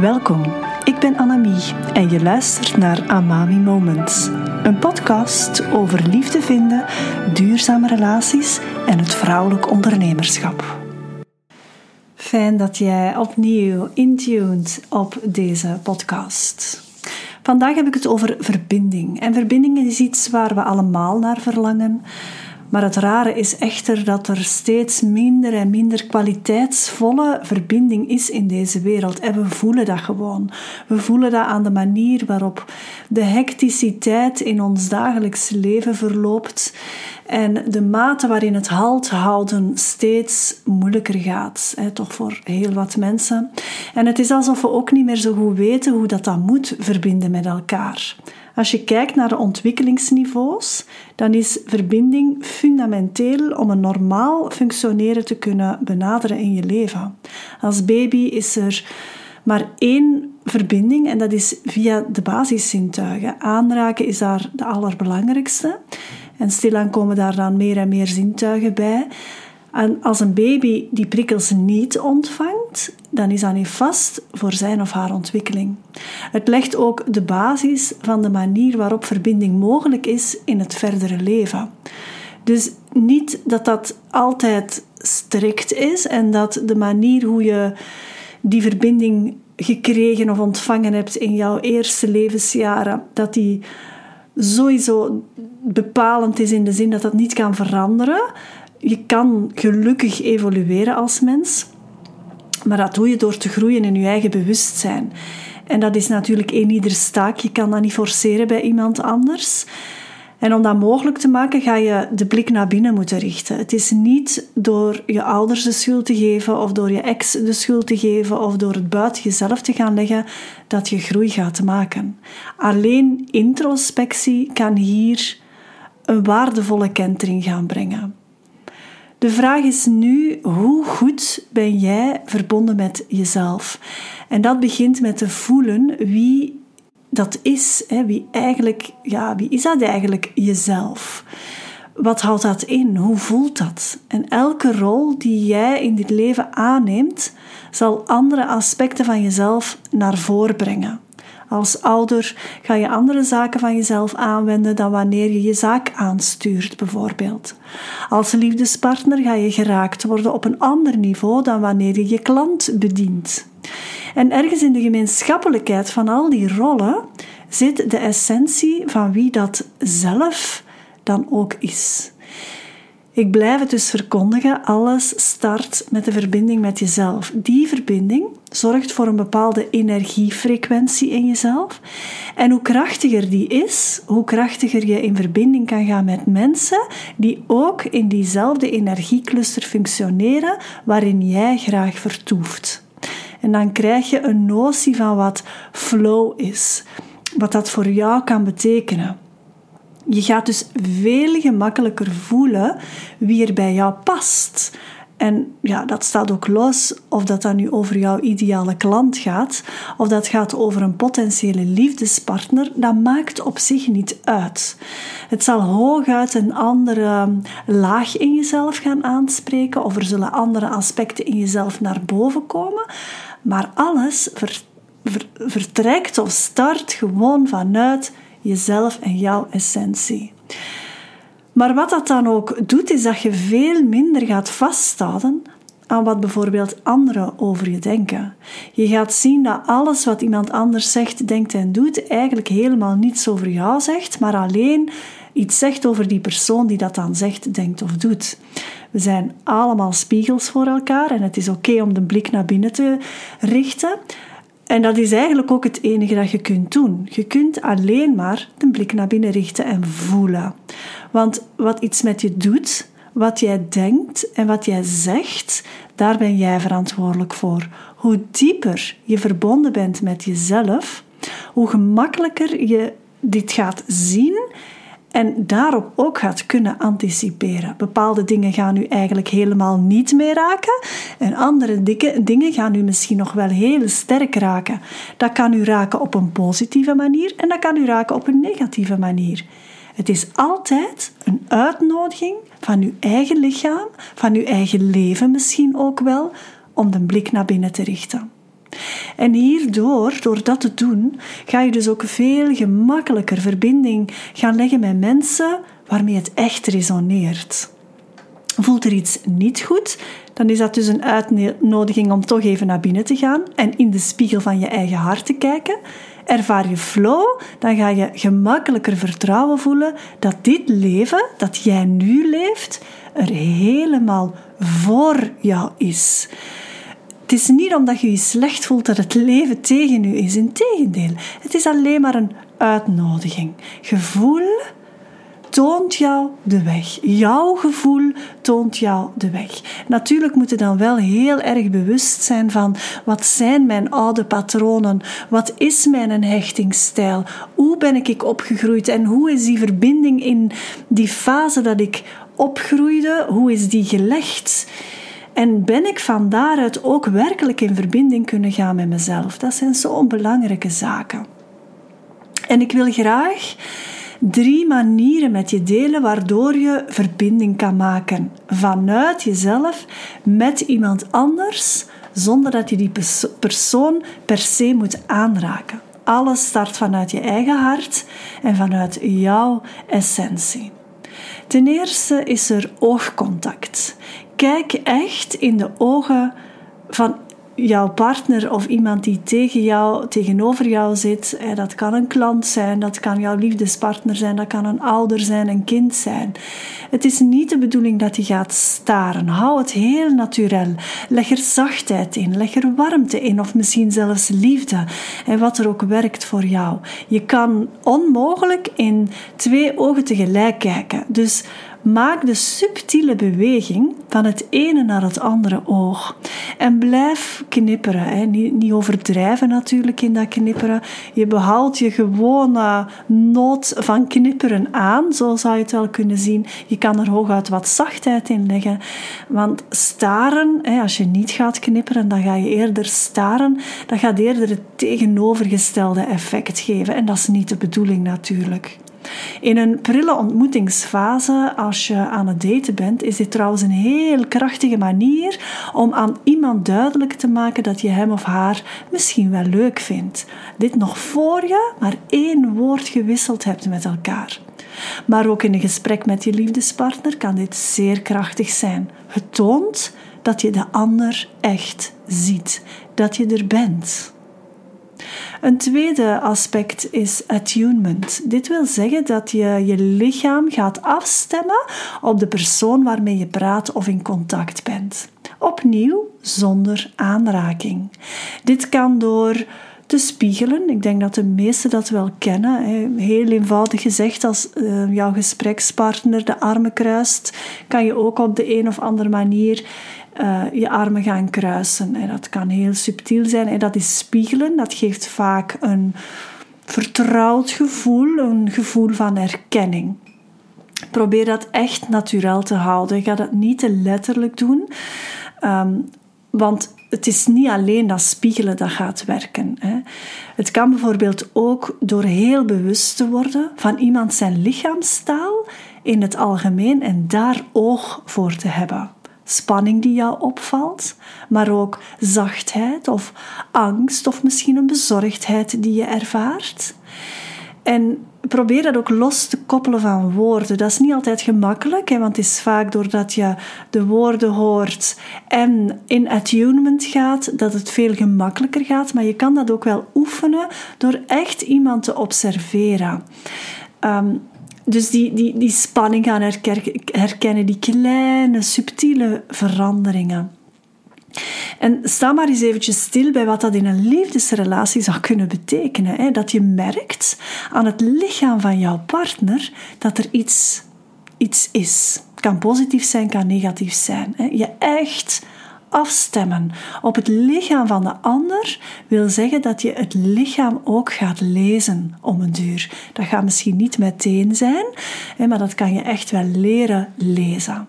Welkom, ik ben Annemie en je luistert naar Amami Moments. Een podcast over liefde vinden, duurzame relaties en het vrouwelijk ondernemerschap. Fijn dat jij opnieuw intuned op deze podcast. Vandaag heb ik het over verbinding. En verbinding is iets waar we allemaal naar verlangen. Maar het rare is echter dat er steeds minder en minder kwaliteitsvolle verbinding is in deze wereld. En we voelen dat gewoon. We voelen dat aan de manier waarop de hecticiteit in ons dagelijks leven verloopt en de mate waarin het halt houden steeds moeilijker gaat. Hè, toch voor heel wat mensen. En het is alsof we ook niet meer zo goed weten hoe dat dan moet verbinden met elkaar. Als je kijkt naar de ontwikkelingsniveaus, dan is verbinding fundamenteel om een normaal functioneren te kunnen benaderen in je leven. Als baby is er maar één verbinding en dat is via de basiszintuigen. Aanraken is daar de allerbelangrijkste. En stilaan komen daar dan meer en meer zintuigen bij. En als een baby die prikkels niet ontvangt, dan is dat niet vast voor zijn of haar ontwikkeling. Het legt ook de basis van de manier waarop verbinding mogelijk is in het verdere leven. Dus niet dat dat altijd strikt is en dat de manier hoe je die verbinding gekregen of ontvangen hebt in jouw eerste levensjaren, dat die sowieso bepalend is in de zin dat dat niet kan veranderen. Je kan gelukkig evolueren als mens, maar dat doe je door te groeien in je eigen bewustzijn. En dat is natuurlijk een ieder staak. Je kan dat niet forceren bij iemand anders. En om dat mogelijk te maken, ga je de blik naar binnen moeten richten. Het is niet door je ouders de schuld te geven, of door je ex de schuld te geven, of door het buiten jezelf te gaan leggen, dat je groei gaat maken. Alleen introspectie kan hier een waardevolle kentering gaan brengen. De vraag is nu: hoe goed ben jij verbonden met jezelf? En dat begint met te voelen wie dat is. Hè? Wie, eigenlijk, ja, wie is dat eigenlijk jezelf? Wat houdt dat in? Hoe voelt dat? En elke rol die jij in dit leven aanneemt, zal andere aspecten van jezelf naar voren brengen. Als ouder ga je andere zaken van jezelf aanwenden dan wanneer je je zaak aanstuurt, bijvoorbeeld. Als liefdespartner ga je geraakt worden op een ander niveau dan wanneer je je klant bedient. En ergens in de gemeenschappelijkheid van al die rollen zit de essentie van wie dat zelf dan ook is. Ik blijf het dus verkondigen, alles start met de verbinding met jezelf. Die verbinding zorgt voor een bepaalde energiefrequentie in jezelf. En hoe krachtiger die is, hoe krachtiger je in verbinding kan gaan met mensen die ook in diezelfde energiecluster functioneren waarin jij graag vertoeft. En dan krijg je een notie van wat flow is, wat dat voor jou kan betekenen. Je gaat dus veel gemakkelijker voelen wie er bij jou past. En ja, dat staat ook los of dat dan nu over jouw ideale klant gaat, of dat gaat over een potentiële liefdespartner, dat maakt op zich niet uit. Het zal hooguit een andere laag in jezelf gaan aanspreken, of er zullen andere aspecten in jezelf naar boven komen, maar alles vertrekt of start gewoon vanuit jezelf en jouw essentie. Maar wat dat dan ook doet, is dat je veel minder gaat vasthouden aan wat bijvoorbeeld anderen over je denken. Je gaat zien dat alles wat iemand anders zegt, denkt en doet eigenlijk helemaal niets over jou zegt, maar alleen iets zegt over die persoon die dat dan zegt, denkt of doet. We zijn allemaal spiegels voor elkaar en het is oké om de blik naar binnen te richten. En dat is eigenlijk ook het enige dat je kunt doen. Je kunt alleen maar de blik naar binnen richten en voelen. Want wat iets met je doet, wat jij denkt en wat jij zegt, daar ben jij verantwoordelijk voor. Hoe dieper je verbonden bent met jezelf, hoe gemakkelijker je dit gaat zien en daarop ook gaat kunnen anticiperen. Bepaalde dingen gaan u eigenlijk helemaal niet meer raken en andere dingen gaan u misschien nog wel heel sterk raken. Dat kan u raken op een positieve manier en dat kan u raken op een negatieve manier. Het is altijd een uitnodiging van uw eigen lichaam, van uw eigen leven misschien ook wel, om de blik naar binnen te richten. En hierdoor, door dat te doen, ga je dus ook veel gemakkelijker verbinding gaan leggen met mensen waarmee het echt resoneert. Voelt er iets niet goed, dan is dat dus een uitnodiging om toch even naar binnen te gaan en in de spiegel van je eigen hart te kijken. Ervaar je flow, dan ga je gemakkelijker vertrouwen voelen dat dit leven dat jij nu leeft er helemaal voor jou is. Het is niet omdat je je slecht voelt dat het leven tegen u is. Integendeel, het is alleen maar een uitnodiging. Gevoel toont jou de weg. Jouw gevoel toont jou de weg. Natuurlijk moet je dan wel heel erg bewust zijn van wat zijn mijn oude patronen? Wat is mijn hechtingsstijl? Hoe ben ik opgegroeid en hoe is die verbinding in die fase dat ik opgroeide? Hoe is die gelegd? En ben ik van daaruit ook werkelijk in verbinding kunnen gaan met mezelf? Dat zijn zo'n belangrijke zaken. En ik wil graag drie manieren met je delen waardoor je verbinding kan maken vanuit jezelf met iemand anders, zonder dat je die persoon per se moet aanraken. Alles start vanuit je eigen hart en vanuit jouw essentie. Ten eerste is er oogcontact. Kijk echt in de ogen van jouw partner of iemand die tegen jou, tegenover jou zit. Dat kan een klant zijn, dat kan jouw liefdespartner zijn, dat kan een ouder zijn, een kind zijn. Het is niet de bedoeling dat je gaat staren. Hou het heel natuurlijk. Leg er zachtheid in, leg er warmte in of misschien zelfs liefde. En wat er ook werkt voor jou. Je kan onmogelijk in twee ogen tegelijk kijken. Dus Maak de subtiele beweging van het ene naar het andere oog. En blijf knipperen. Hè. Niet, niet overdrijven natuurlijk in dat knipperen. Je behoudt je gewone nood van knipperen aan, zo zou je het wel kunnen zien. Je kan er hooguit wat zachtheid in leggen. Want staren, hè, als je niet gaat knipperen, dan ga je eerder staren. Dat gaat eerder het tegenovergestelde effect geven. En dat is niet de bedoeling natuurlijk. In een prille ontmoetingsfase, als je aan het daten bent, is dit trouwens een heel krachtige manier om aan iemand duidelijk te maken dat je hem of haar misschien wel leuk vindt. Dit nog voor je maar één woord gewisseld hebt met elkaar. Maar ook in een gesprek met je liefdespartner kan dit zeer krachtig zijn. Het toont dat je de ander echt ziet, dat je er bent. Een tweede aspect is attunement. Dit wil zeggen dat je je lichaam gaat afstemmen op de persoon waarmee je praat of in contact bent. Opnieuw zonder aanraking. Dit kan door te spiegelen. Ik denk dat de meesten dat wel kennen. Heel eenvoudig gezegd, als eh, jouw gesprekspartner de armen kruist, kan je ook op de een of andere manier uh, je armen gaan kruisen. En dat kan heel subtiel zijn en dat is spiegelen. Dat geeft vaak een vertrouwd gevoel, een gevoel van erkenning. Probeer dat echt natuurlijk te houden. Ga dat niet te letterlijk doen. Um, want het is niet alleen dat spiegelen dat gaat werken. Hè. Het kan bijvoorbeeld ook door heel bewust te worden van iemand zijn lichaamstaal in het algemeen en daar oog voor te hebben spanning die jou opvalt, maar ook zachtheid of angst of misschien een bezorgdheid die je ervaart. En probeer dat ook los te koppelen van woorden. Dat is niet altijd gemakkelijk, hè, want het is vaak doordat je de woorden hoort en in attunement gaat, dat het veel gemakkelijker gaat. Maar je kan dat ook wel oefenen door echt iemand te observeren. Um, dus die, die, die spanning gaan herkennen, die kleine, subtiele veranderingen. En sta maar eens eventjes stil bij wat dat in een liefdesrelatie zou kunnen betekenen. Hè? Dat je merkt aan het lichaam van jouw partner dat er iets, iets is. Kan positief zijn, kan negatief zijn. Hè? Je echt afstemmen op het lichaam van de ander wil zeggen dat je het lichaam ook gaat lezen om een duur. Dat gaat misschien niet meteen zijn, maar dat kan je echt wel leren lezen.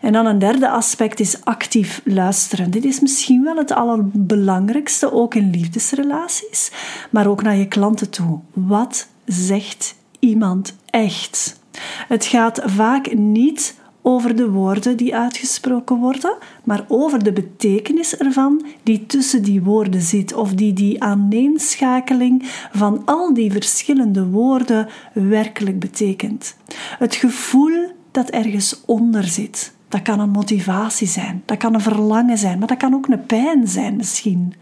En dan een derde aspect is actief luisteren. Dit is misschien wel het allerbelangrijkste, ook in liefdesrelaties, maar ook naar je klanten toe. Wat zegt iemand echt? Het gaat vaak niet over de woorden die uitgesproken worden, maar over de betekenis ervan die tussen die woorden zit, of die die aaneenschakeling van al die verschillende woorden werkelijk betekent. Het gevoel dat ergens onder zit. Dat kan een motivatie zijn, dat kan een verlangen zijn, maar dat kan ook een pijn zijn misschien.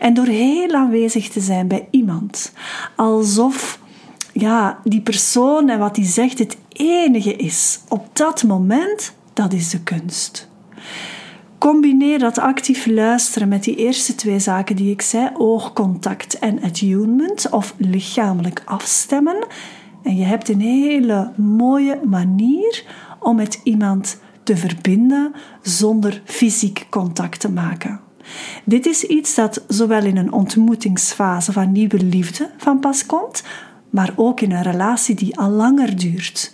En door heel aanwezig te zijn bij iemand, alsof ja, die persoon en wat die zegt het enige is op dat moment, dat is de kunst. Combineer dat actief luisteren met die eerste twee zaken die ik zei, oogcontact en attunement of lichamelijk afstemmen. En je hebt een hele mooie manier om met iemand te verbinden zonder fysiek contact te maken. Dit is iets dat zowel in een ontmoetingsfase van nieuwe liefde van pas komt, maar ook in een relatie die al langer duurt.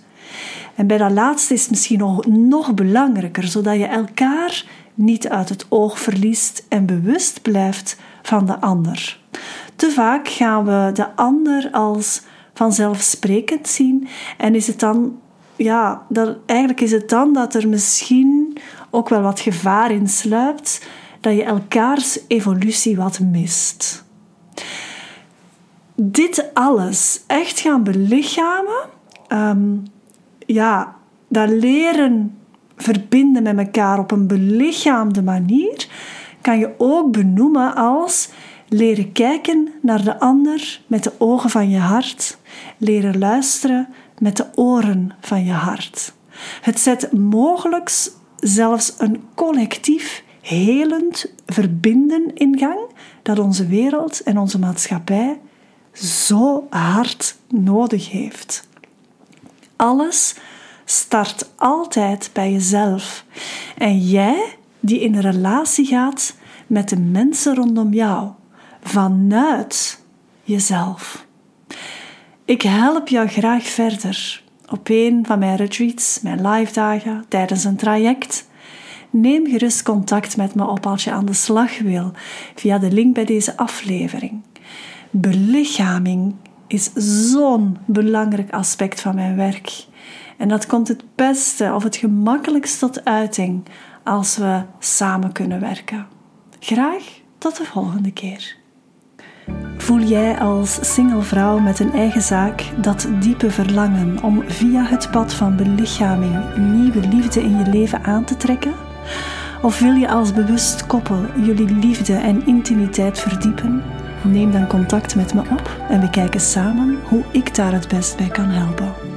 En bij dat laatste is misschien nog, nog belangrijker, zodat je elkaar niet uit het oog verliest en bewust blijft van de ander. Te vaak gaan we de ander als vanzelfsprekend zien en is het dan, ja, dat, eigenlijk is het dan dat er misschien ook wel wat gevaar in sluipt, dat je elkaars evolutie wat mist dit alles echt gaan belichamen, um, ja, dat leren verbinden met elkaar op een belichaamde manier, kan je ook benoemen als leren kijken naar de ander met de ogen van je hart, leren luisteren met de oren van je hart. Het zet mogelijk zelfs een collectief helend verbinden in gang dat onze wereld en onze maatschappij zo hard nodig heeft. Alles start altijd bij jezelf. En jij die in relatie gaat met de mensen rondom jou, vanuit jezelf. Ik help jou graag verder op een van mijn retreats, mijn live dagen, tijdens een traject. Neem gerust contact met me op als je aan de slag wil via de link bij deze aflevering belichaming is zo'n belangrijk aspect van mijn werk. En dat komt het beste of het gemakkelijkst tot uiting als we samen kunnen werken. Graag tot de volgende keer. Voel jij als single vrouw met een eigen zaak dat diepe verlangen om via het pad van belichaming nieuwe liefde in je leven aan te trekken? Of wil je als bewust koppel jullie liefde en intimiteit verdiepen? Neem dan contact met me op en we kijken samen hoe ik daar het best bij kan helpen.